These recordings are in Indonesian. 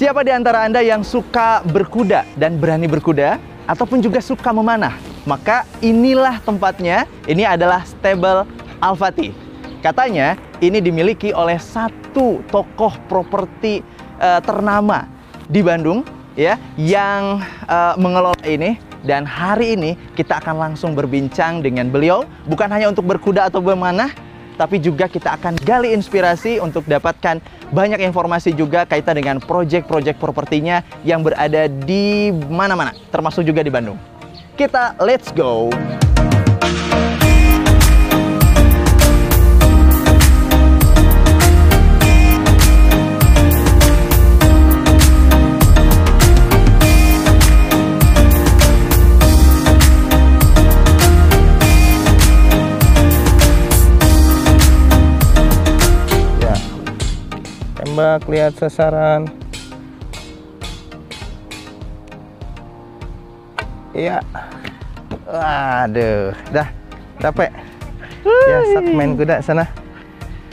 Siapa di antara Anda yang suka berkuda dan berani berkuda ataupun juga suka memanah? Maka inilah tempatnya. Ini adalah stable Alfati. Katanya ini dimiliki oleh satu tokoh properti uh, ternama di Bandung ya yang uh, mengelola ini dan hari ini kita akan langsung berbincang dengan beliau bukan hanya untuk berkuda atau memanah tapi juga kita akan gali inspirasi untuk dapatkan banyak informasi juga kaitan dengan proyek-proyek propertinya yang berada di mana-mana, termasuk juga di Bandung. Kita let's go! Tembak lihat sasaran. Iya. Waduh dah. Dapet ya saat main kuda sana.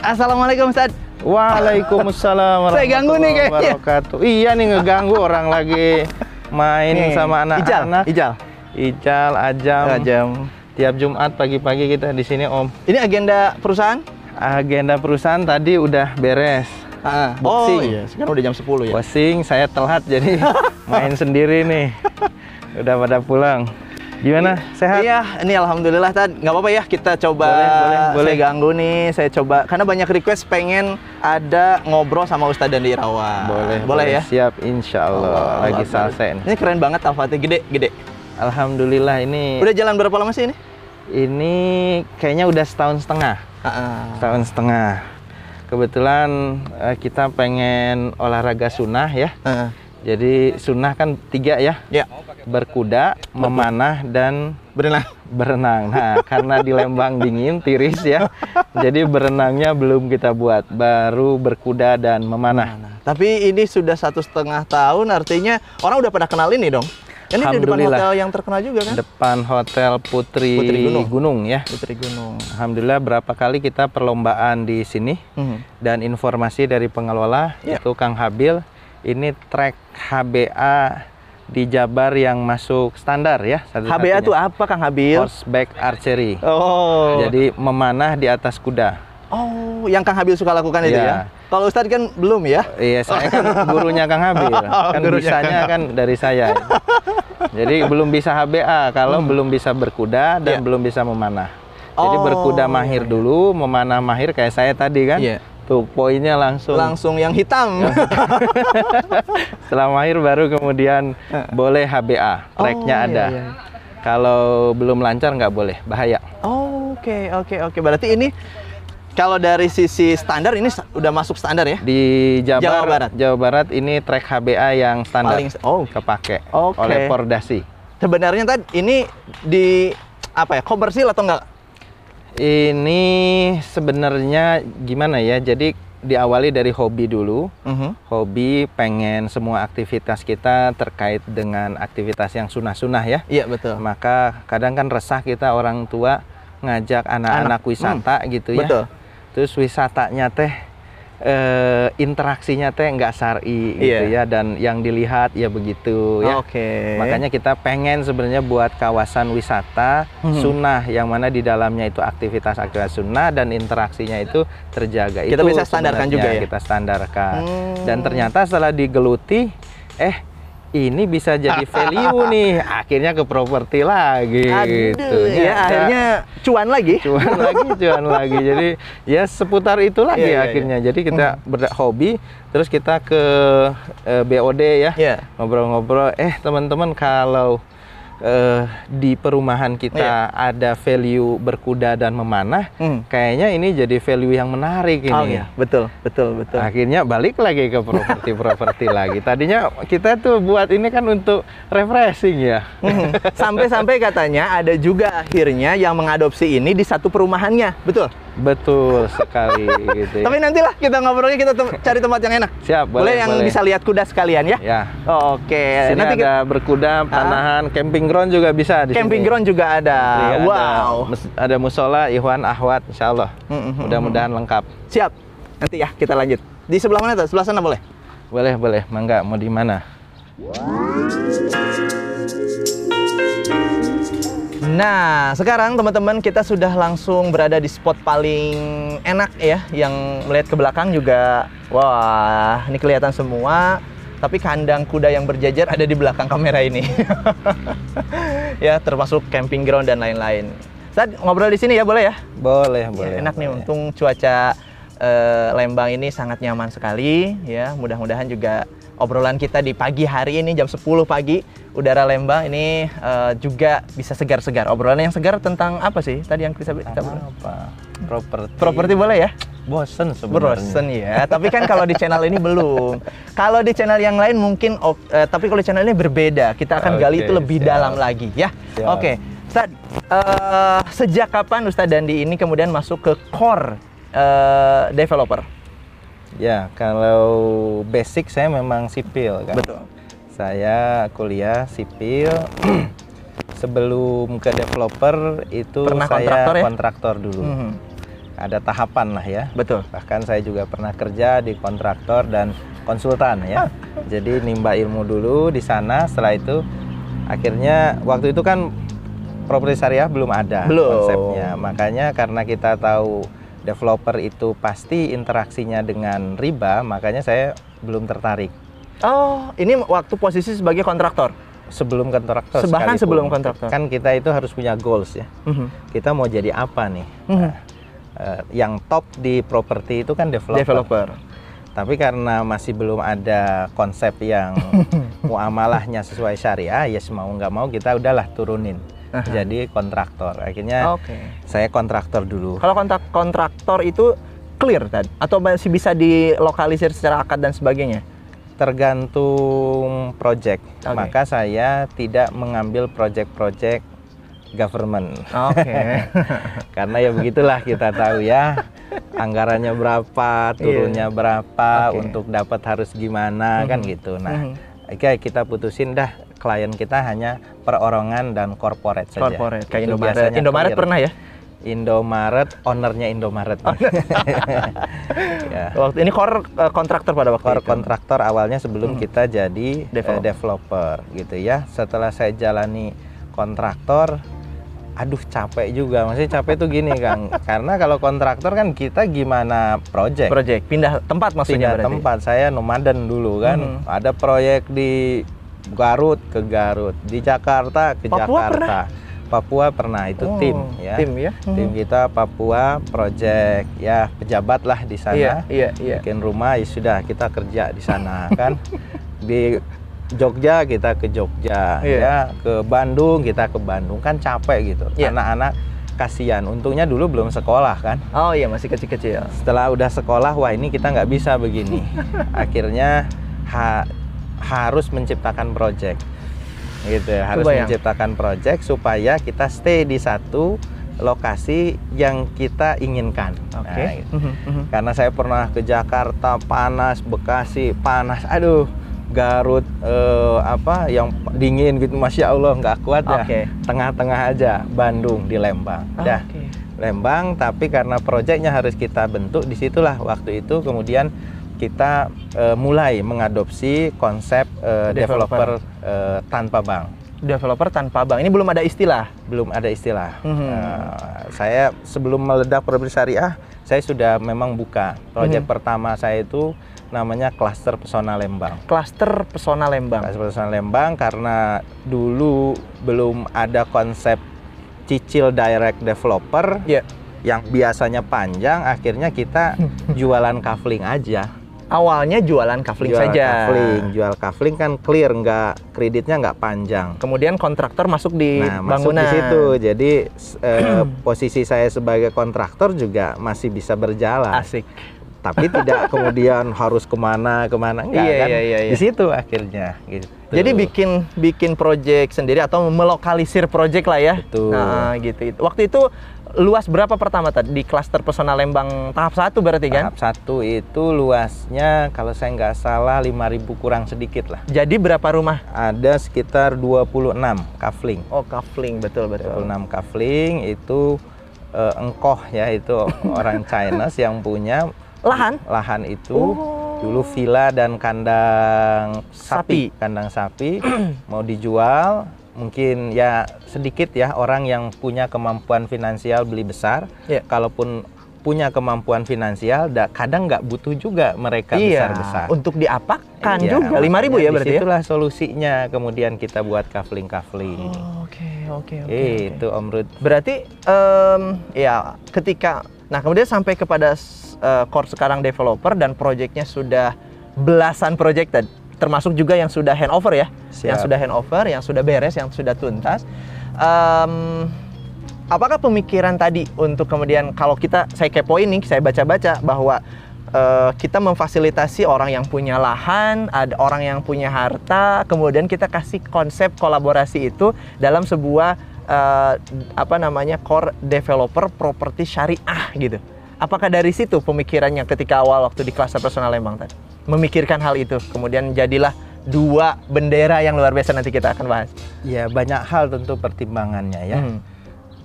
Assalamualaikum Ustaz. Waalaikumsalam Saya ganggu nih kayaknya. Iya nih ngeganggu orang lagi. Main nih, sama anak-anak. Ijal, Ijal, Ajam. Ajam. Tiap Jumat pagi-pagi kita di sini Om. Ini agenda perusahaan? Agenda perusahaan tadi udah beres Ah, boxing. Oh iya, sekarang udah jam 10 ya. Boxing, saya telat jadi main sendiri nih. Udah pada pulang. Gimana? Sehat? Iya, ini alhamdulillah Tad. Nggak apa-apa ya, kita coba boleh, boleh, boleh. Saya ganggu nih, saya coba karena banyak request pengen ada ngobrol sama Ustadz dan Irawan. Boleh, boleh, ya. Siap, insya Allah. Oh, Lagi salsen. Ini keren banget Alfati, gede, gede. Alhamdulillah ini. Udah jalan berapa lama sih ini? Ini kayaknya udah setahun setengah. Uh -uh. Setahun setengah kebetulan uh, kita pengen olahraga sunnah ya. Uh. Jadi sunnah kan tiga ya. Ya. Berkuda, memanah dan berenang. Berenang. Nah, karena di Lembang dingin, tiris ya. jadi berenangnya belum kita buat, baru berkuda dan memanah. Nah, tapi ini sudah satu setengah tahun, artinya orang udah pada kenal ini dong. Ini di depan hotel yang terkenal juga kan? Depan hotel Putri, Putri Gunung. Gunung ya. Putri Gunung. Alhamdulillah berapa kali kita perlombaan di sini hmm. dan informasi dari pengelola yeah. itu Kang Habil ini trek HBA di Jabar yang masuk standar ya. Satu HBA itu apa Kang Habil? Horseback archery. Oh. Jadi memanah di atas kuda. Oh, yang Kang Habil suka lakukan yeah. itu ya? Kalau Ustadz kan belum ya? Iya, saya kan gurunya Kang Habil. Oh, kan bisanya kan dari saya. Jadi belum bisa HBA kalau hmm. belum bisa berkuda dan yeah. belum bisa memanah. Jadi oh. berkuda mahir dulu, memanah mahir kayak saya tadi kan. Yeah. Tuh poinnya langsung langsung yang hitam. Setelah mahir baru kemudian boleh HBA, tracknya oh, ada. Iya, iya. Kalau belum lancar nggak boleh, bahaya. Oke, oh, oke, okay, oke. Okay, okay. Berarti ini kalau dari sisi standar ini udah masuk standar ya? Di Jabar, Jawa Barat. Jawa Barat ini trek HBA yang standar Paling, oh. kepake okay. oleh Pordasi. Sebenarnya tadi ini di apa ya? Komersil atau enggak? Ini sebenarnya gimana ya? Jadi diawali dari hobi dulu. Uh mhm. -huh. Hobi pengen semua aktivitas kita terkait dengan aktivitas yang sunah-sunah ya. Iya, betul. Maka kadang kan resah kita orang tua ngajak anak-anak wisata hmm. gitu ya. Betul terus wisatanya teh eh, interaksinya teh nggak sari gitu yeah. ya dan yang dilihat ya begitu ya. Oke. Okay. Makanya kita pengen sebenarnya buat kawasan wisata hmm. sunnah yang mana di dalamnya itu aktivitas-aktivitas sunnah dan interaksinya itu terjaga. Kita itu bisa standarkan juga ya. Kita standarkan. Hmm. Dan ternyata setelah digeluti eh ini bisa jadi value nih akhirnya ke properti lagi Aduh, gitu ya, ya akhirnya cuan lagi cuan lagi cuan lagi jadi ya seputar itu lagi ya, akhirnya ya. jadi kita hmm. berhobi terus kita ke eh, BOD ya iya. ngobrol-ngobrol yeah. eh teman-teman kalau uh, di perumahan kita iya. ada value berkuda dan memanah, hmm. kayaknya ini jadi value yang menarik ini. Oh, iya. Betul, betul, betul. Akhirnya balik lagi ke properti-properti lagi. Tadinya kita tuh buat ini kan untuk refreshing ya. Hmm. Sampai-sampai katanya ada juga akhirnya yang mengadopsi ini di satu perumahannya, betul? Betul sekali gitu. Ya. Tapi nantilah kita ngobrolnya kita cari tempat yang enak. Siap, boleh. Boleh yang boleh. bisa lihat kuda sekalian ya? Ya. Oh, Oke. Okay. Nanti ada kita... berkuda, panahan, ah. camping ground juga bisa di Camping sini. ground juga ada. Ya, wow. Ada, ada musola, Ikhwan, Ahwat, insya Allah. Mm -hmm. Mudah-mudahan lengkap. Siap. Nanti ya kita lanjut. Di sebelah mana tuh? Sebelah sana boleh? Boleh, boleh. Mangga, mau di mana? Nah, sekarang teman-teman kita sudah langsung berada di spot paling enak ya, yang melihat ke belakang juga, wah, ini kelihatan semua. Tapi kandang kuda yang berjajar ada di belakang kamera ini. ya, termasuk camping ground dan lain-lain. Saat ngobrol di sini ya, boleh ya? Boleh, Ya, boleh. enak nih, boleh. untung cuaca eh, Lembang ini sangat nyaman sekali ya. Mudah-mudahan juga obrolan kita di pagi hari ini jam 10 pagi udara Lembang ini eh, juga bisa segar-segar. Obrolan yang segar tentang apa sih? Tadi yang kita kita apa? Properti. Properti boleh ya? Bosen sebenarnya. Bosen ya. tapi kan kalau di channel ini belum. Kalau di channel yang lain mungkin eh, tapi kalau di channel ini berbeda. Kita akan gali Oke, itu lebih siap. dalam lagi ya. Oke. Ustad, eh, sejak kapan Ustadz Dandi ini kemudian masuk ke core eh, developer? Ya, kalau basic saya memang sipil kan. Betul. Saya kuliah sipil. Sebelum ke developer itu Pernah saya kontraktor ya? kontraktor dulu. Mhm. Ada tahapan lah ya. Betul. Bahkan saya juga pernah kerja di kontraktor dan konsultan ya. Jadi nimba ilmu dulu di sana. Setelah itu akhirnya waktu itu kan properti syariah belum ada Belum. konsepnya. Makanya karena kita tahu developer itu pasti interaksinya dengan riba, makanya saya belum tertarik. Oh, ini waktu posisi sebagai kontraktor. Sebelum kontraktor. Bahkan sekalipun. sebelum kontraktor. Kan kita itu harus punya goals ya. Mhm. Kita mau jadi apa nih? Mhm. Nah, eh, yang top di properti itu kan developer. Developer. Tapi karena masih belum ada konsep yang muamalahnya sesuai syariah, ya mau nggak mau kita udahlah turunin. Aha. Jadi kontraktor. Akhirnya Oke. saya kontraktor dulu. Kalau kontrak kontraktor itu clear tadi atau masih bisa dilokalisir secara akad dan sebagainya? Tergantung project. Oke. Maka saya tidak mengambil project-project government. Oke. Karena ya begitulah kita tahu ya. Anggarannya berapa, turunnya berapa, Iya. Oke. untuk dapat harus gimana kan Mhm. gitu. Nah, Mhm. Oke, kita putusin dah klien kita hanya perorangan dan corporate saja. Corporate kayak Itu Indomaret. Indomaret clear. pernah ya? Indomaret, ownernya Indomaret. ya. Waktu ini core eh, kontraktor pada waktu Core itu. kontraktor awalnya sebelum Hmm. kita jadi eh, Developer. developer gitu ya. Setelah saya jalani kontraktor, aduh capek juga. Maksudnya capek tuh gini Kang, karena kalau kontraktor kan kita gimana project. Project pindah tempat maksudnya pindah berarti. tempat saya nomaden dulu kan Mhm. ada proyek di Garut ke Garut di Jakarta ke Papua Jakarta. Papua pernah itu Oh, tim ya. Tim ya. tim kita Papua project ya pejabat lah di sana. Iya, iya, iya. bikin rumah ya sudah kita kerja di sana kan. Di Jogja kita ke Jogja Iya. ya. Ke Bandung kita ke Bandung kan capek gitu. Iya. anak-anak kasihan. Untungnya dulu belum sekolah kan. Oh iya masih kecil-kecil. setelah udah sekolah wah ini kita nggak bisa begini. Akhirnya ha- harus menciptakan project gitu ya, harus Kebayang. menciptakan project supaya kita stay di satu lokasi yang kita inginkan Oke. Nah, gitu. Mhm, mhm. karena saya pernah ke Jakarta panas Bekasi panas aduh Garut eh, apa yang dingin gitu masya Allah nggak kuat ya Oke. tengah-tengah aja Bandung di Lembang dah Oke. Lembang, tapi karena proyeknya harus kita bentuk, di situlah waktu itu kemudian kita eh, mulai mengadopsi konsep eh, Developer. developer, eh, tanpa bank. Developer tanpa bank. Ini belum ada istilah. Belum ada istilah. Mhm. Eh, saya sebelum meledak properti syariah, saya sudah memang buka. Proyek Mhm. pertama saya itu namanya Cluster Pesona Lembang. Klaster Pesona Lembang. Cluster Pesona Lembang karena dulu belum ada konsep cicil direct developer Iya. yang biasanya panjang akhirnya kita jualan kafling aja Awalnya jualan kafling jual saja. kafling jual kafling kan clear nggak kreditnya nggak panjang Kemudian kontraktor masuk di nah masuk bangunan. di situ jadi eh, posisi saya sebagai kontraktor juga masih bisa berjalan Asik. tapi tidak kemudian harus ke mana ke mana enggak Iya, kan iya, iya, iya. di situ akhirnya gitu Jadi bikin bikin project sendiri atau melokalisir project lah ya. Betul. Nah, gitu. itu. Waktu itu luas berapa pertama tadi di klaster Pesona Lembang tahap satu berarti kan? tahap satu itu luasnya kalau saya nggak salah 5000 kurang sedikit lah Jadi berapa rumah? ada sekitar 26 kafling Oh, kafling betul betul. 26 kafling itu eh, engkoh ya itu orang Chinese yang punya Lahan? lahan itu Oh. Dulu villa dan kandang sapi, Sapi. kandang sapi mau dijual. Mungkin ya sedikit ya orang yang punya kemampuan finansial beli besar. Iya. Kalaupun punya kemampuan finansial, da- kadang nggak butuh juga mereka iya, besar-besar. untuk diapakan Iya, juga. 5000 ribu ya berarti ya? Di situlah solusinya. Kemudian kita buat kafling-kafling. Oh, Oke, oke, oke. Itu Om Rud. Berarti em, ya ketika nah kemudian sampai kepada eh, core sekarang developer dan proyeknya sudah belasan proyek tadi termasuk juga yang sudah handover ya, Siap. yang sudah handover, yang sudah beres, yang sudah tuntas. Em, apakah pemikiran tadi untuk kemudian kalau kita saya kepoin nih, saya baca-baca bahwa eh, kita memfasilitasi orang yang punya lahan, ada orang yang punya harta, kemudian kita kasih konsep kolaborasi itu dalam sebuah eh, apa namanya core developer properti syariah gitu. Apakah dari situ pemikirannya ketika awal waktu di kelas personal Lembang tadi? Memikirkan hal itu, kemudian jadilah dua bendera yang luar biasa nanti kita akan bahas. Ya banyak hal tentu pertimbangannya ya. Hmm.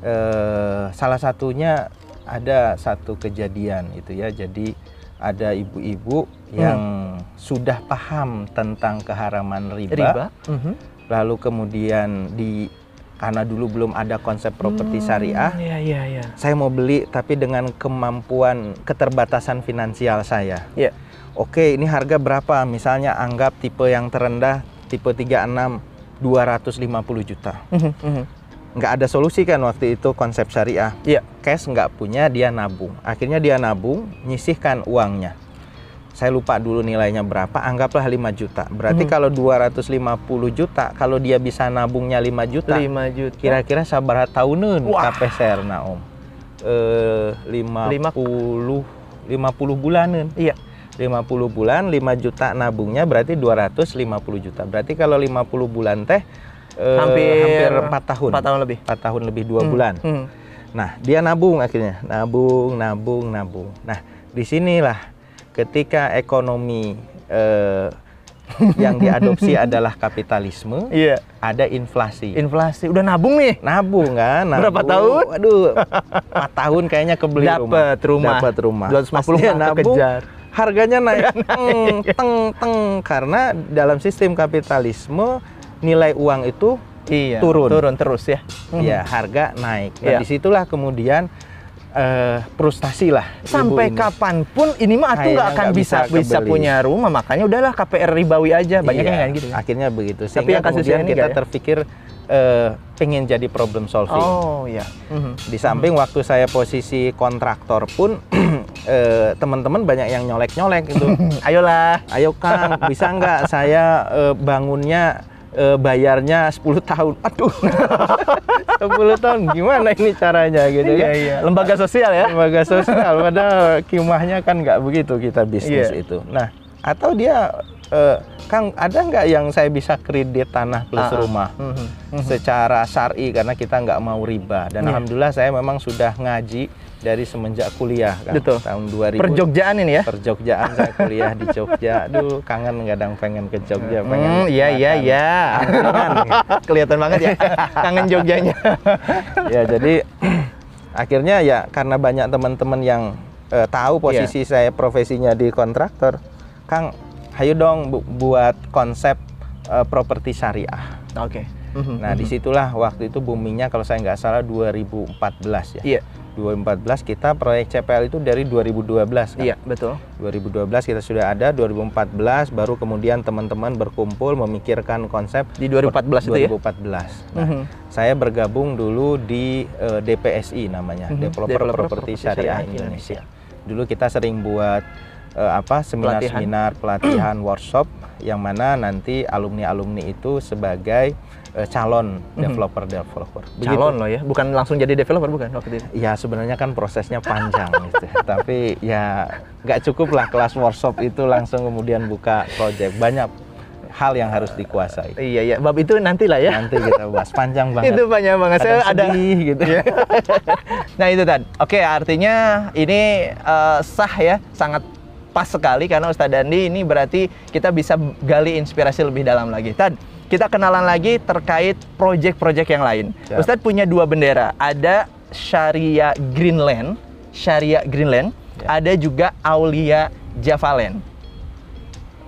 Eh, salah satunya ada satu kejadian itu ya. Jadi ada ibu-ibu yang sudah paham tentang keharaman riba, Riba. Mhm. lalu kemudian di karena dulu belum ada konsep properti Hmm, syariah, Iya, iya, iya. saya mau beli tapi dengan kemampuan keterbatasan finansial saya. Iya. Oke, ini harga berapa? Misalnya anggap tipe yang terendah tipe 36 250 juta. Mhm, mhm. Nggak ada solusi kan waktu itu konsep syariah. Iya. Cash nggak punya, dia nabung. Akhirnya dia nabung, nyisihkan uangnya. Saya lupa dulu nilainya berapa, anggaplah 5 juta. Berarti Mhm. kalau 250 juta, kalau dia bisa nabungnya 5 juta, 5 juta. kira-kira sabar tahunan. KPSR na Om. Eh 50 50 bulanan. Iya. 50 bulan 5 juta nabungnya berarti 250 juta. Berarti kalau 50 bulan teh eh, Hampir 4 tahun. 4 tahun lebih. 4 tahun lebih 2 Hmm, bulan. hmm. Nah, dia nabung akhirnya, nabung, nabung, nabung. Nah, di sinilah ketika ekonomi eh, yang diadopsi adalah kapitalisme, Iya. ada inflasi. Inflasi udah nabung nih. nabung kan? Nabung. Berapa tahun? Waduh, 4 tahun kayaknya kebeli Dapat rumah. Dapat rumah. 250 Pas dia mah nabung, kekejar. Harganya naik teng, teng, teng. Karena dalam sistem kapitalisme nilai uang itu Iya. Turun. Turun terus ya. ya harga naik. Nah, Iya. di situlah kemudian eh, frustasi lah. Sampai ini. kapan pun ini mah Kayaknya nggak akan nggak bisa bisa bisa punya rumah makanya udahlah KPR ribawi aja banyak Iya, yang gitu. Akhirnya begitu. Tapi Sehingga yang kasusnya kemudian kita ya? terpikir eh, pengen jadi problem solving. Oh iya. Mhm. Di samping waktu saya posisi kontraktor pun eh, teman-teman banyak yang nyolek-nyolek gitu. Ayolah. Ayo Kang, bisa nggak saya eh, bangunnya eh, bayarnya 10 tahun? Aduh. 10 tahun gimana ini caranya gitu Iya kan? iya. Lembaga sosial ya. Lembaga sosial padahal kimahnya kan nggak begitu kita bisnis Iya. itu. Nah, atau dia eh, Kang ada nggak yang saya bisa kredit tanah plus Ah, ah. rumah? Mhm. Mhm. secara syari karena kita nggak mau riba dan Iya. alhamdulillah saya memang sudah ngaji dari semenjak kuliah kan Betul. tahun 2000 Perjogjaan ini ya. Perjogjaan saya kuliah di Jogja aduh kangen kadang pengen ke Jogja pengen Hmm, iya iya iya. Kelihatan banget ya. Kangen Jogjanya. ya jadi akhirnya ya karena banyak teman-teman yang eh, tahu posisi saya profesinya di kontraktor Kang ayo dong bu- buat konsep eh, properti syariah Oke. Mhm, Nah, mhm. di situlah waktu itu boomingnya kalau saya nggak salah 2014 ya. Iya. 2014 kita proyek CPL itu dari 2012 kan. Iya, betul. 2012 kita sudah ada, 2014 baru kemudian teman-teman berkumpul memikirkan konsep Di 2014 itu ya. 2014. Nah, Mhm. saya bergabung dulu di eh, DPSI namanya, Mhm, Developer, Developer Property Property Syariah Syariah Indonesia. Dulu kita sering buat eh, apa seminar-seminar pelatihan workshop yang mana nanti alumni-alumni itu sebagai eh, calon developer-developer. Begitu. Mhm. Calon loh ya, bukan langsung jadi developer bukan waktu itu. Ya sebenarnya kan prosesnya panjang gitu. Tapi ya nggak cukup lah kelas workshop itu langsung kemudian buka project. Banyak hal yang harus dikuasai. Iya iya, bab itu nanti lah ya. Nanti kita bahas panjang banget. Itu banyak banget. Saya ada gitu. nah itu Tan. Oke, artinya ini eh, sah ya, sangat pas sekali karena Ustadz Dandi ini berarti kita bisa gali inspirasi lebih dalam lagi. Tan, kita kenalan lagi terkait proyek-proyek yang lain. Siap. Ustadz punya dua bendera, ada Syariah Greenland, Syariah Greenland, Ya. ada juga Aulia Javaland.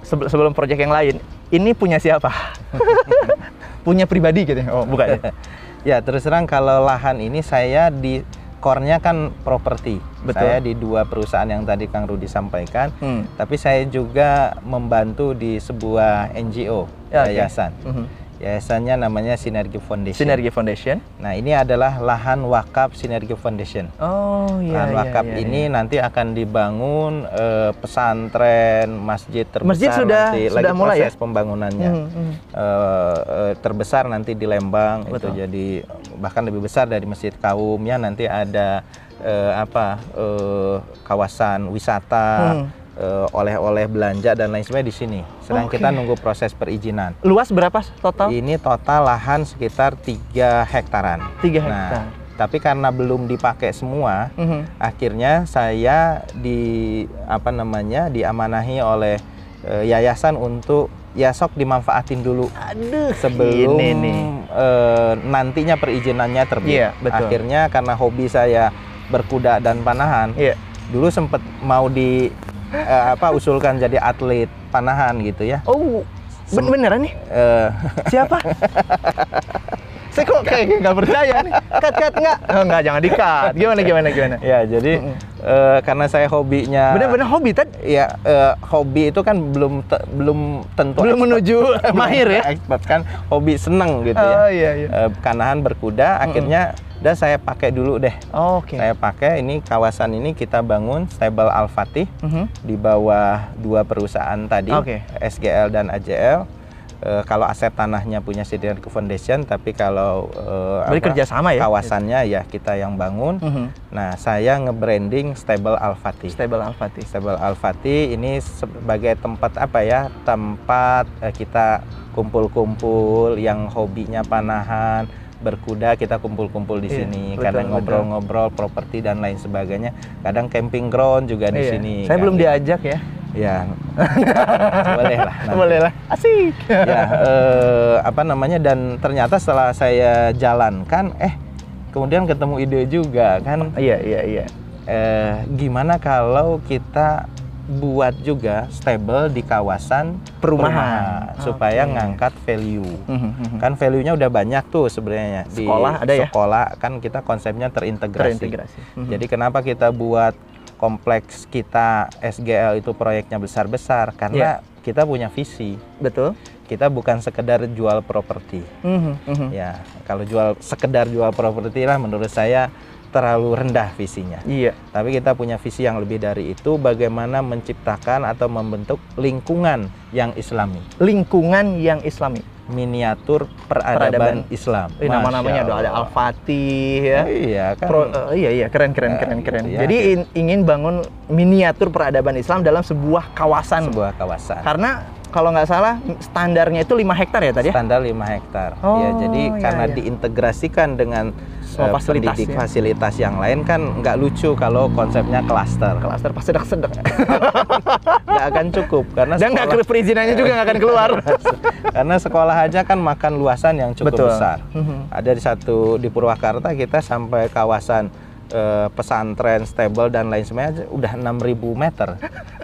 sebelum proyek yang lain, ini punya siapa? punya pribadi gitu ya? Oh, bukan. Ya? ya, terus terang kalau lahan ini saya di core-nya kan properti. Betul. Saya di dua perusahaan yang tadi Kang Rudi sampaikan, hmm. tapi saya juga membantu di sebuah NGO ya, yayasan. Okay. Mm -hmm Yayasannya namanya Sinergi Foundation. Sinergi Foundation. Nah, ini adalah lahan wakaf Sinergi Foundation. Oh, iya. Lahan iya, wakaf iya, ini iya. nanti akan dibangun uh, pesantren, masjid terbesar masjid sudah, nanti sudah lagi mulai proses ya? pembangunannya. Hmm, hmm. Uh, uh, terbesar nanti di Lembang Betul. itu jadi bahkan lebih besar dari Masjid Kaumnya nanti ada uh, apa? Uh, kawasan wisata. Hmm oleh-oleh belanja dan lain sebagainya di sini. Sedang okay. kita nunggu proses perizinan. Luas berapa total? Ini total lahan sekitar 3 hektaran. 3 hektar. Nah, tapi karena belum dipakai semua, mhm. -huh. akhirnya saya di apa namanya diamanahi oleh uh, yayasan untuk ya sok dimanfaatin dulu Aduh, sebelum ini nih. Uh, nantinya perizinannya terbit. Yeah, betul. Akhirnya karena hobi saya berkuda dan panahan, yeah. dulu sempat mau di uh, apa usulkan jadi atlet panahan gitu ya. Oh, ben beneran nih? Uh. Siapa? Saya kok kayak nggak percaya nih. Cut cut nggak? Oh, nggak jangan di cut. Gimana gimana gimana? Ya jadi mm uh, karena saya hobinya. Benar-benar hobi kan? Ya uh, hobi itu kan belum te belum tentu. Belum expert. menuju mahir ya. Expert kan hobi seneng gitu ya. Oh iya iya. Uh, kanahan berkuda, mm -hmm. akhirnya udah saya pakai dulu deh. Oh, Oke. Okay. Saya pakai ini kawasan ini kita bangun stable Al Fatih mhm. -huh. di bawah dua perusahaan tadi, okay. SGL dan AJL. Uh, eh, kalau aset tanahnya punya Sinergi Foundation, tapi kalau uh, apa, kerjasama ya kawasannya ya kita yang bangun. Mhm. -huh. Nah saya nge-branding Stable Al Fatih. Stable Al Fatih. Stable Al Fatih ini sebagai tempat apa ya? Tempat uh, kita kumpul-kumpul yang hobinya panahan berkuda kita kumpul-kumpul di iya, sini kadang ngobrol-ngobrol properti dan lain sebagainya. Kadang camping ground juga di iya. sini saya kan. belum diajak ya. Ya boleh lah nanti. boleh lah asik. Ya eh, apa namanya dan ternyata setelah saya jalankan eh kemudian ketemu ide juga kan. Iya iya iya. Eh, gimana kalau kita buat juga stable di kawasan perumahan, perumahan supaya okay. ngangkat value. Mm-hmm. Kan value-nya udah banyak tuh sebenarnya di sekolah ada ya. Sekolah kan kita konsepnya terintegrasi. terintegrasi. Mm-hmm. Jadi kenapa kita buat kompleks kita SGL itu proyeknya besar-besar karena yeah. kita punya visi. Betul. Kita bukan sekedar jual properti. Mm-hmm. Ya, kalau jual sekedar jual properti lah menurut saya terlalu rendah visinya. Iya. Tapi kita punya visi yang lebih dari itu bagaimana menciptakan atau membentuk lingkungan yang islami. Lingkungan yang islami. Miniatur peradaban, peradaban. Islam. Eh, nama-namanya ada Al-Fatih ya. Oh, iya kan. Pro, uh, iya iya keren keren nah, keren keren. Gitu ya. Jadi in, ingin bangun miniatur peradaban Islam dalam sebuah kawasan. Sebuah kawasan. Karena kalau nggak salah standarnya itu 5 hektar ya tadi ya? Standar 5 hektar. Oh, ya, jadi iya, karena iya. diintegrasikan dengan uh, fasilitas, pendidik ya? fasilitas yang lain kan nggak lucu kalau konsepnya klaster. Klaster pasti sedek-sedek. nggak akan cukup karena dan nggak perizinannya juga nggak akan keluar. karena sekolah aja kan makan luasan yang cukup Betul. besar. Mm -hmm. Ada di satu di Purwakarta kita sampai kawasan uh, pesantren, stable dan lain sebagainya udah 6000 meter.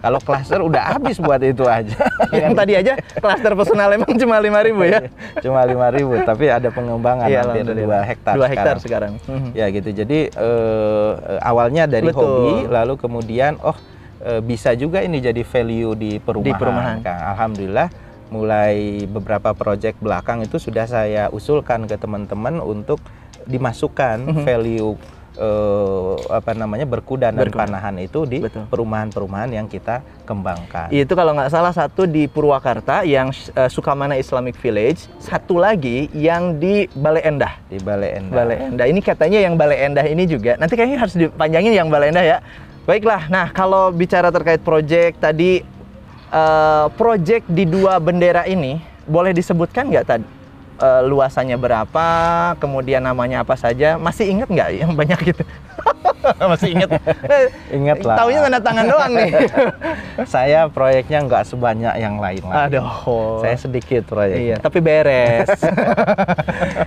Kalau klaster udah habis buat itu aja. Yang tadi aja klaster personal emang cuma 5000 ya. cuma 5000 tapi ada pengembangan iya, hampir 2 hektar 2 hektar sekarang. sekarang. Ya gitu. Jadi uh, awalnya dari Betul. hobi lalu kemudian oh uh, bisa juga ini jadi value di perumahan. Di perumahan. Kan. Alhamdulillah mulai beberapa proyek belakang itu sudah saya usulkan ke teman-teman untuk dimasukkan mm -hmm. value uh, apa namanya berkuda dan berkuda. panahan itu di perumahan-perumahan yang kita kembangkan. Itu kalau nggak salah satu di Purwakarta yang uh, Sukamana Islamic Village, satu lagi yang di Balai Endah. Di Balai Endah. Balai Endah. Ini katanya yang Balai Endah ini juga. Nanti kayaknya harus dipanjangin yang Balai Endah ya. Baiklah. Nah, kalau bicara terkait proyek tadi uh, proyek di dua bendera ini boleh disebutkan nggak tadi? Uh, luasannya berapa, kemudian namanya apa saja. Masih ingat nggak yang banyak gitu? Masih ingat? ingat lah. Taunya tanda tangan doang nih. saya proyeknya nggak sebanyak yang lain lah. Aduh. Saya sedikit proyeknya. Iya, tapi beres.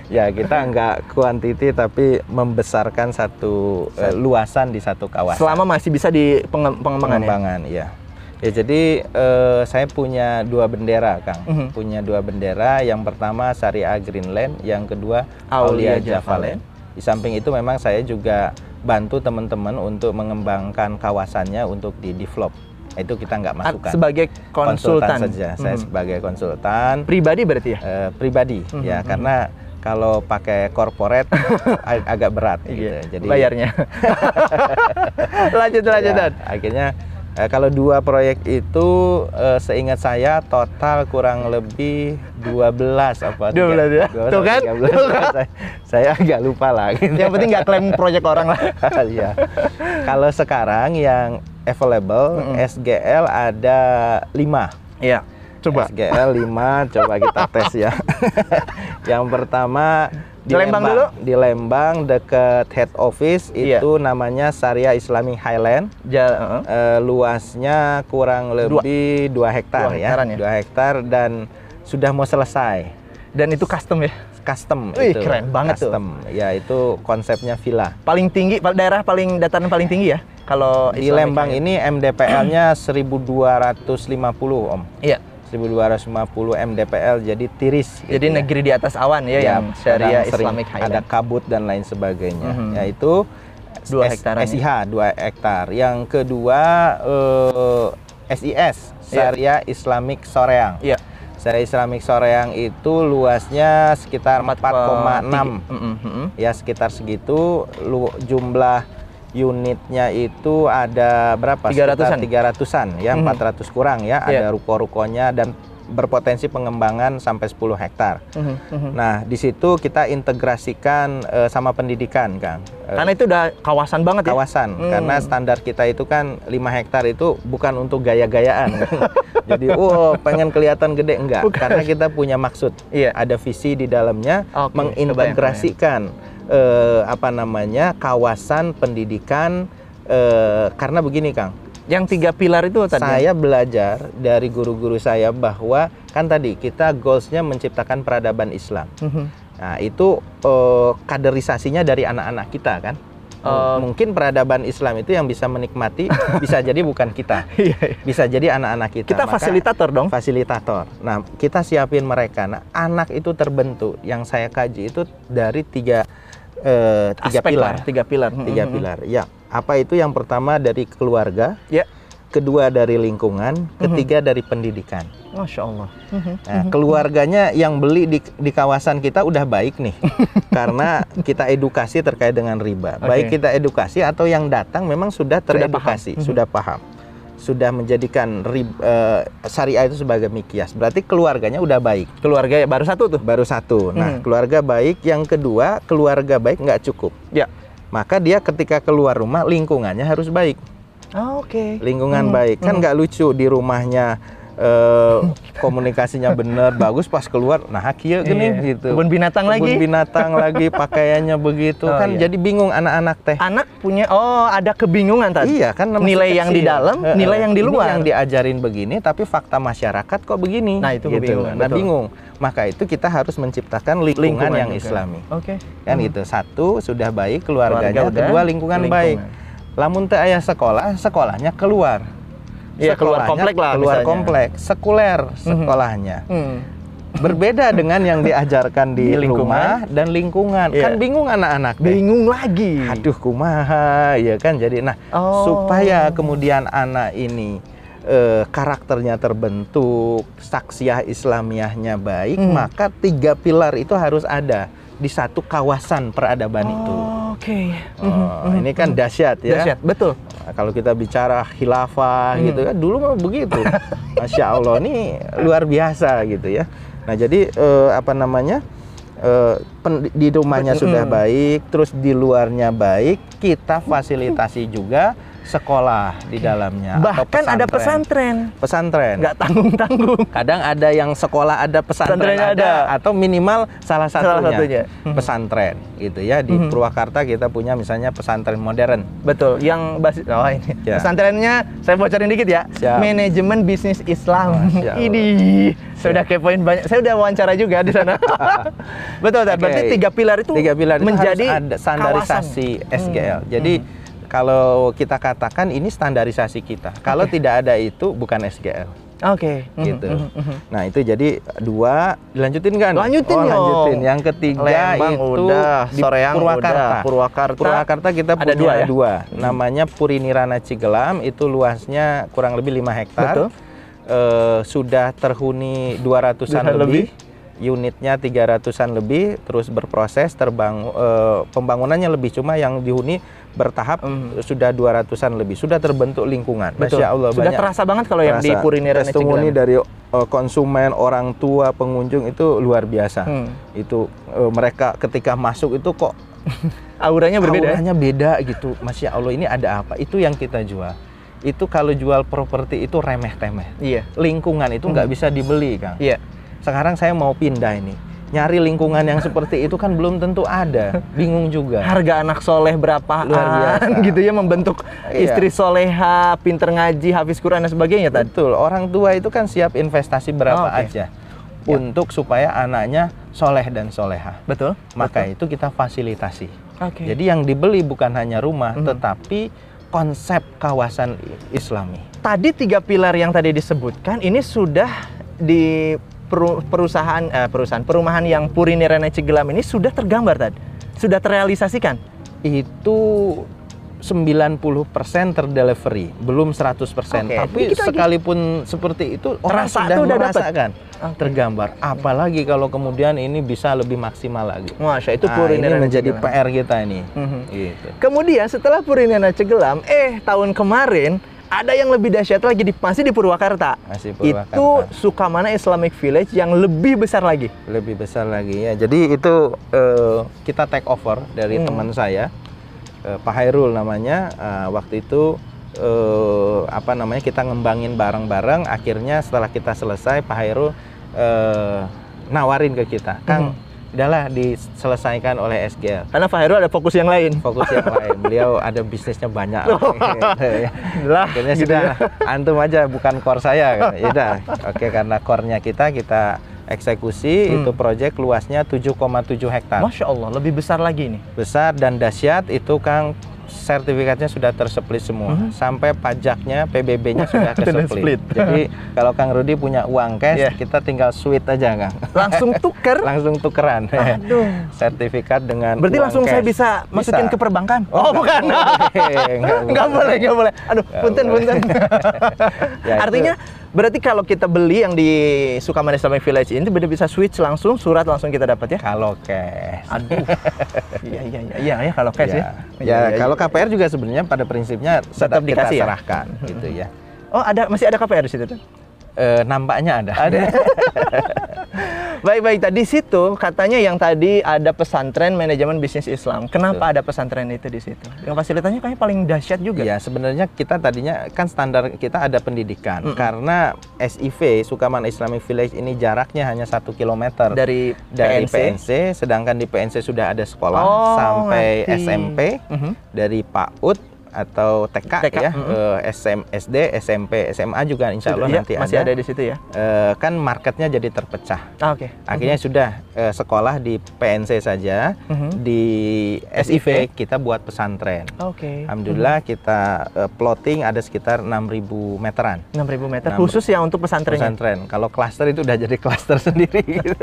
ya kita nggak kuantiti tapi membesarkan satu uh, luasan di satu kawasan. Selama masih bisa di pengembangan. Pengembangan, ya. Ya jadi uh, saya punya dua bendera, Kang. Mm -hmm. Punya dua bendera. Yang pertama Syariah Greenland, yang kedua Aulia, Aulia. Di samping itu memang saya juga bantu teman-teman untuk mengembangkan kawasannya untuk di develop itu kita nggak masukkan. Sebagai konsultan, konsultan saja, saya mm -hmm. sebagai konsultan. Pribadi berarti ya? Uh, pribadi, mm -hmm. ya mhm. karena kalau pakai corporate ag agak berat gitu. Iya, Jadi bayarnya. lanjut lanjut ya, Akhirnya eh, kalau dua proyek itu eh, seingat saya total kurang lebih 12 apa 12 ya. 12, Tuh kan? 13, Tuh kan? Saya, saya agak lupa lah. Gitu. Yang penting nggak klaim proyek orang lah. Iya. kalau sekarang yang available mm -hmm. SGL ada 5. Iya. Coba. SGL 5, coba kita tes ya. yang pertama di Lembang, Lembang dulu. Di Lembang deket head office iya. itu namanya Syariah Islami Highland. Ja, uh -huh. uh, luasnya kurang lebih 2 hektar dua ya. ya. 2 hektar dan sudah mau selesai. Dan itu custom ya? Custom Wih, itu. keren banget custom. tuh. Ya, itu konsepnya villa. Paling tinggi daerah paling dataran paling tinggi ya? Kalau di Lembang ini MDPL-nya 1250, Om. Iya. 1250 MDPL jadi tiris. Gitu jadi ya. negeri di atas awan ya, ya yang Syariah Islamic Highland. Ada kabut dan lain sebagainya. Mm -hmm. Yaitu dua hektar. SIH dua hektar. Yang kedua uh, eh, SIS Syariah yeah. Islamic Soreang. Iya. Yeah. Syariah Islamic Soreang itu luasnya sekitar 4,6. Mm -hmm. Ya sekitar segitu lu, jumlah unitnya itu ada berapa? 300-an. 300-an ya, mm -hmm. 400 kurang ya. Yeah. Ada ruko-rukonya dan berpotensi pengembangan sampai 10 hektar. Mm -hmm. Nah, di situ kita integrasikan uh, sama pendidikan, Kang. Uh, karena itu udah kawasan banget kawasan, ya? Kawasan, mm. karena standar kita itu kan 5 hektar itu bukan untuk gaya-gayaan. Jadi, oh pengen kelihatan gede enggak, bukan. karena kita punya maksud. Iya. Ada visi di dalamnya okay, mengintegrasikan eh, apa namanya kawasan pendidikan eh, karena begini Kang. Yang tiga pilar itu tadi. Saya belajar dari guru-guru saya bahwa kan tadi kita goalsnya menciptakan peradaban Islam. Mm -hmm. Nah itu eh, kaderisasinya dari anak-anak kita kan. Uh, mungkin peradaban Islam itu yang bisa menikmati bisa jadi bukan kita, iya, iya. bisa jadi anak-anak kita. Kita Maka, fasilitator dong. Fasilitator. Nah kita siapin mereka. Nah anak itu terbentuk. Yang saya kaji itu dari tiga uh, tiga Aspek pilar. Lah, tiga pilar. Tiga mm -hmm. pilar. Ya. Apa itu yang pertama dari keluarga? Ya. Kedua dari lingkungan, ketiga mm -hmm. dari pendidikan. Masya Allah. Nah, keluarganya yang beli di, di kawasan kita udah baik nih, karena kita edukasi terkait dengan riba. Okay. Baik kita edukasi atau yang datang memang sudah teredukasi, sudah paham. Sudah paham sudah menjadikan rib, uh, syariah itu sebagai mikias. Berarti keluarganya udah baik. Keluarga baru satu tuh. Baru satu. Nah, hmm. keluarga baik. Yang kedua, keluarga baik nggak cukup. Ya. Maka dia ketika keluar rumah lingkungannya harus baik. Oh, Oke. Okay. Lingkungan hmm. baik. Kan hmm. nggak hmm. lucu di rumahnya uh, komunikasinya bener bagus pas keluar nah kia gini iya. gitu kebun binatang kebun lagi kebun binatang lagi pakaiannya begitu oh, kan iya. jadi bingung anak-anak teh anak punya oh ada kebingungan tadi iya kan nilai yang di dalam uh, nilai yang di luar yang diajarin begini tapi fakta masyarakat kok begini nah itu gitu. nah betul. bingung maka itu kita harus menciptakan lingkungan, lingkungan yang juga. islami oke okay. kan hmm. itu satu sudah baik keluarganya Keluarga kedua lingkungan, lingkungan. baik lamun teh ayah sekolah sekolahnya keluar Iya, keluar komplek lah keluar misalnya. komplek sekuler mhm. sekolahnya mm -hmm. berbeda dengan yang diajarkan di, di rumah dan lingkungan yeah. kan bingung anak-anak bingung lagi aduh kumaha ya kan jadi nah oh. supaya kemudian anak ini eh, karakternya terbentuk saksiah Islamiahnya baik mm. maka tiga pilar itu harus ada di satu kawasan peradaban oh. itu Oke. Okay. Oh, mm-hmm. ini kan dahsyat ya. Dahsyat, betul. Nah, kalau kita bicara khilafah mm. gitu kan dulu mah begitu. Masya Allah ini luar biasa gitu ya. Nah jadi eh, apa namanya eh, pen, di rumahnya mm. sudah baik, terus di luarnya baik, kita fasilitasi juga sekolah di dalamnya. Bahkan atau ada pesantren. Pesantren. Nggak tanggung-tanggung. Kadang ada yang sekolah ada pesantren ada, ada atau minimal salah satunya, salah satunya. Hmm. pesantren gitu ya. Di hmm. Purwakarta kita punya misalnya pesantren modern. Betul. Yang basis oh ini. Ya. Pesantrennya saya bocorin dikit ya. Siap. Manajemen bisnis Islam. ini sudah kepoin banyak. Saya udah wawancara juga di sana. Betul, okay. berarti tiga pilar itu tiga pilar itu menjadi harus ada standarisasi kawasan. SGL. Hmm. Jadi hmm kalau kita katakan ini standarisasi kita. Kalau okay. tidak ada itu bukan SGL. Oke, okay. gitu. Mm -hmm. Nah itu jadi dua dilanjutin kan? Lanjutin oh, lanjutin. Yang ketiga Lembang itu udah, di Purwakarta. Udah, Purwakarta. Purwakarta kita ada punya dua, ya? dua. Namanya Purinirana Cigelam itu luasnya kurang lebih 5 hektar. Betul. Uh, sudah terhuni 200-an lebih. lebih unitnya 300-an lebih terus berproses terbang uh, pembangunannya lebih cuma yang dihuni bertahap mm. sudah 200-an lebih. Sudah terbentuk lingkungan. Betul. Masya Allah sudah banyak terasa banget kalau yang di Purinir testimoni dari uh, konsumen orang tua pengunjung itu luar biasa. Mm. itu uh, mereka ketika masuk itu kok auranya berbeda ya? auranya beda gitu. Masya Allah ini ada apa? Itu yang kita jual. Itu kalau jual properti itu remeh temeh iya. Lingkungan itu nggak mm. bisa dibeli kang. Iya. Sekarang saya mau pindah ini nyari lingkungan yang seperti itu kan belum tentu ada bingung juga harga anak soleh berapa luar biasa gitu ya membentuk iya. istri soleha pinter ngaji hafiz Quran dan sebagainya tadi betul orang tua itu kan siap investasi berapa oh, okay. aja ya. untuk supaya anaknya soleh dan soleha betul maka betul. itu kita fasilitasi okay. jadi yang dibeli bukan hanya rumah mm -hmm. tetapi konsep kawasan islami tadi tiga pilar yang tadi disebutkan ini sudah di perusahaan eh, perusahaan perumahan yang Puri Nirana Cigelam ini sudah tergambar tadi, sudah terrealisasikan. Itu 90% terdelivery, belum 100%. Okay. Tapi kita sekalipun lagi... seperti itu orang Terasa sudah udah merasakan okay. tergambar. Apalagi kalau kemudian ini bisa lebih maksimal lagi. Masya itu nah, ini menjadi Cigelam. PR kita ini. Mm -hmm. gitu. Kemudian setelah Purinana Cigelam, eh tahun kemarin ada yang lebih dahsyat lagi di masih di Purwakarta. Masih Purwakarta. Itu Sukamana Islamic Village yang lebih besar lagi. Lebih besar lagi ya. Jadi itu uh, kita take over dari hmm. teman saya uh, Pak Hairul namanya. Uh, waktu itu uh, apa namanya kita ngembangin bareng-bareng. Akhirnya setelah kita selesai Pak Hairul uh, nawarin ke kita, Kang. Hmm udahlah diselesaikan oleh SGL. Karena Pak Heru ada fokus yang lain. Fokus yang lain. Beliau ada bisnisnya banyak. lah. Akhirnya gitu sudah ya. antum aja bukan core saya. Ya udah. Oke karena core-nya kita kita eksekusi hmm. itu proyek luasnya 7,7 hektar. Masya Allah, lebih besar lagi nih. Besar dan dahsyat itu Kang sertifikatnya sudah tersplit semua. Hmm. Sampai pajaknya, PBB-nya sudah tersplit. Jadi kalau Kang Rudi punya uang cash, yeah. kita tinggal sweet aja, Kang. Langsung tuker? langsung tukeran. Aduh. Sertifikat dengan Berarti langsung cash. saya bisa masukin ke perbankan? Oh, oh bukan. Enggak boleh, enggak boleh. Aduh, punten, punten. ya, Artinya itu Berarti kalau kita beli yang di Sukamana Islamic Village ini benar bisa switch langsung surat langsung kita dapat ya? Kalau cash. Aduh. iya iya iya iya ya, kalau cash ya. Ya, ya, ya, ya kalau KPR juga sebenarnya pada prinsipnya tetap dikasih kita ya? serahkan ya? gitu ya. Oh, ada masih ada KPR di situ tuh? E, nampaknya ada. Ada. baik baik tadi situ katanya yang tadi ada pesantren manajemen bisnis Islam. Kenapa Betul. ada pesantren itu di situ? Yang fasilitasnya kayaknya paling dahsyat juga. Ya sebenarnya kita tadinya kan standar kita ada pendidikan mm -hmm. karena SIV Sukaman Islamic Village ini jaraknya hanya satu kilometer dari dari PNC. PNC, sedangkan di PNC sudah ada sekolah oh, sampai ngerti. SMP mm -hmm. dari PAUD atau TK, TK ya, mm -hmm. uh, SM, SD, SMP, SMA juga insya Allah ya, nanti masih ada. ada di situ ya. Uh, kan marketnya jadi terpecah. Ah, Oke. Okay. Akhirnya mm -hmm. sudah uh, sekolah di PNC saja, mm -hmm. di SIV kita buat pesantren. Oke. Okay. Alhamdulillah mm -hmm. kita uh, plotting ada sekitar 6.000 meteran. 6.000 meter 6, khusus ya untuk pesantren. Pesantren. Kalau klaster itu udah jadi klaster sendiri. Gitu.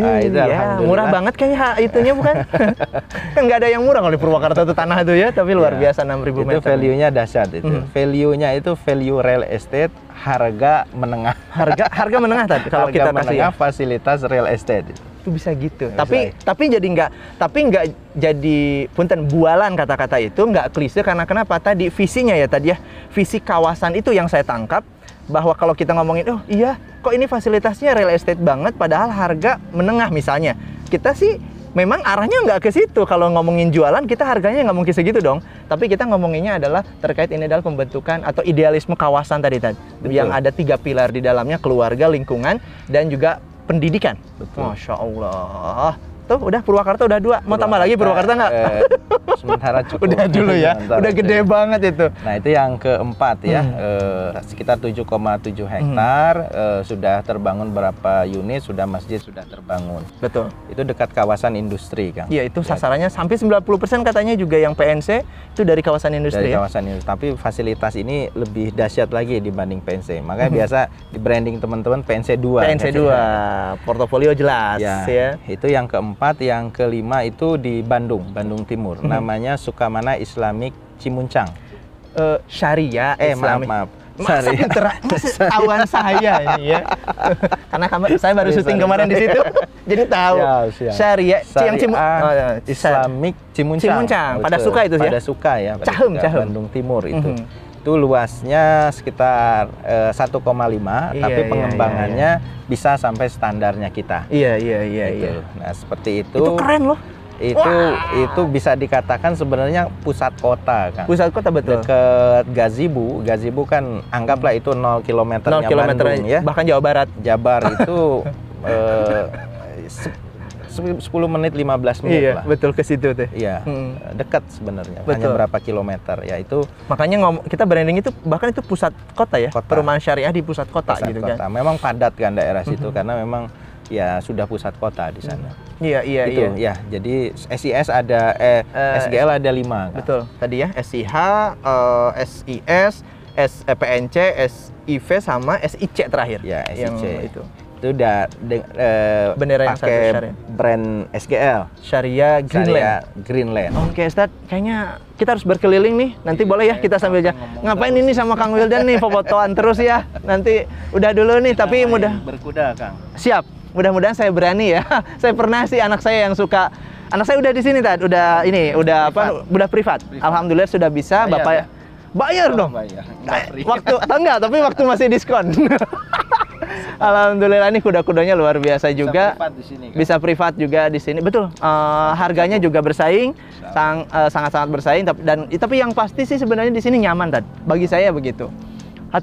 nah, itu ya, murah banget kayaknya itunya bukan? kan nggak ada yang murah kalau di Purwakarta itu tanah itu ya, tapi luar ya. biasa biasa 6000 meter. Itu value-nya dahsyat itu. Hmm. Value-nya itu value real estate harga menengah. Harga harga menengah tadi kalau harga kita menengah kasih ya. fasilitas real estate. Itu bisa gitu. Bisa. Tapi tapi jadi nggak tapi nggak jadi punten bualan kata-kata itu nggak klise karena kenapa tadi visinya ya tadi ya visi kawasan itu yang saya tangkap bahwa kalau kita ngomongin oh iya kok ini fasilitasnya real estate banget padahal harga menengah misalnya kita sih memang arahnya nggak ke situ. Kalau ngomongin jualan, kita harganya nggak mungkin segitu dong. Tapi kita ngomonginnya adalah terkait ini adalah pembentukan atau idealisme kawasan tadi tadi, yang ada tiga pilar di dalamnya keluarga, lingkungan, dan juga pendidikan. Betul. Masya Allah. Tuh udah Purwakarta udah dua. Mau tambah lagi Purwakarta nggak? Eh, sementara cukup. udah dulu ya. Sementara udah gede banget itu. Nah itu yang keempat ya, Hmm. eh, sekitar 7,7 hektar eh, sudah terbangun berapa unit, sudah masjid sudah terbangun. Betul. Itu dekat kawasan industri kan. Iya itu sasarannya sampai 90% katanya juga yang PNC itu dari kawasan industri. dari ya? kawasan industri. Tapi fasilitas ini lebih dahsyat lagi dibanding PNC. Makanya Hmm. biasa di branding teman-teman PNC 2. PNC 2, portofolio jelas Ya, ya. itu yang keempat, yang kelima itu di Bandung, Bandung Timur. Hmm. Namanya Sukamana Islamic Cimuncang. Eh, syariah Eh maaf Islami. maaf. Masa Sorry. intera- masa ketahuan saya ini ya. Karena kama- saya baru syuting kemarin di situ. Jadi tahu. Siap. Syariah yang Cimu oh, ya. Islamic Cimuncang. Cimuncang, pada suka itu ya? Pada suka ya. pada Cahem, suka. Cahem. Bandung Timur itu. Mhm. Itu luasnya sekitar eh, 1,5, Iya, tapi iya, pengembangannya bisa sampai standarnya kita. Iya iya iya Gitu. iya. Nah seperti itu. Itu keren loh. Itu Wah. itu bisa dikatakan sebenarnya pusat kota kan. Pusat kota betul. Dekat Gazibu, Gazibu kan anggaplah itu 0 km 0 km Bandung ya. bahkan Jawa Barat. Jabar itu se- 10 menit 15 menit Iya, lah. betul ke situ tuh. Iya, Hmm. dekat sebenarnya. Hanya berapa kilometer ya itu Makanya ngom kita branding itu bahkan itu pusat kota ya. Kota. Perumahan syariah di pusat kota pusat gitu kota. kan. Memang padat kan daerah situ karena memang ya sudah pusat kota di sana. Iya iya Gitu, iya. ya. Jadi SIS ada eh, Eh, SGL ada 5 kan. Betul. Tadi ya SIH, eh, SIS, S, eh, SIV sama SIC terakhir. Ya, Yang SIC. itu. Itu udah de- eh, Bendera yang pakai brand SGL. Syariah Greenland. Syariah Greenland. Oke, Ustaz, kayaknya kita harus berkeliling nih. Nanti boleh ya kita sambil jalan. Ngapain ini sama Kang Wildan nih fotoan terus ya. Nanti udah dulu nih, tapi mudah berkuda, Kang. siap. Mudah-mudahan saya berani ya. saya pernah sih anak saya yang suka Anak saya udah di sini tadi, udah ini, udah apa? Udah privat. Alhamdulillah sudah bisa, Bapak ya? Bayar dong. Bayar. Nah, waktu atau enggak, tapi waktu masih diskon. Alhamdulillah nih kuda-kudanya luar biasa juga. privat di sini, kan? Bisa privat juga di sini. Betul. eh, harganya juga bersaing, sang- eh, sangat-sangat bersaing tapi dan tapi yang pasti sih sebenarnya di sini nyaman dan bagi saya begitu.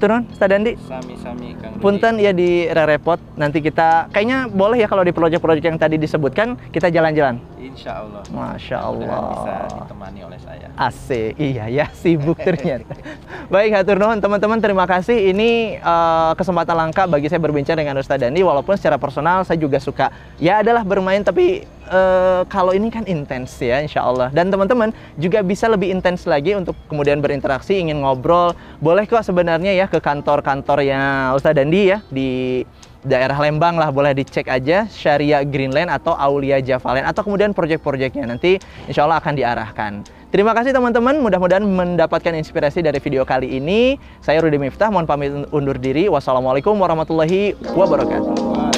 Nuhun, Ustaz Dandi. Sami-sami Kang Rudi. Punten ya di repot. Nanti kita kayaknya boleh ya kalau di proyek-proyek yang tadi disebutkan kita jalan-jalan. Insya Allah. Masya Mudah-mudahan bisa Allah. ditemani oleh saya. Asik, iya ya sibuk ternyata. Baik, hatur nuhun teman-teman, terima kasih. Ini eh, kesempatan langka bagi saya berbincang dengan Ustadz Dandi. Walaupun secara personal saya juga suka, ya adalah bermain, tapi eh, kalau ini kan intens ya, insya Allah. Dan teman-teman juga bisa lebih intens lagi untuk kemudian berinteraksi, ingin ngobrol. Boleh kok sebenarnya ya ke kantor-kantornya Ustadz Dandi ya di daerah Lembang lah boleh dicek aja Syariah Greenland atau Aulia Javalen atau kemudian proyek-proyeknya nanti insya Allah akan diarahkan. Terima kasih teman-teman, mudah-mudahan mendapatkan inspirasi dari video kali ini. Saya Rudi Miftah, mohon pamit undur diri. Wassalamualaikum warahmatullahi wabarakatuh.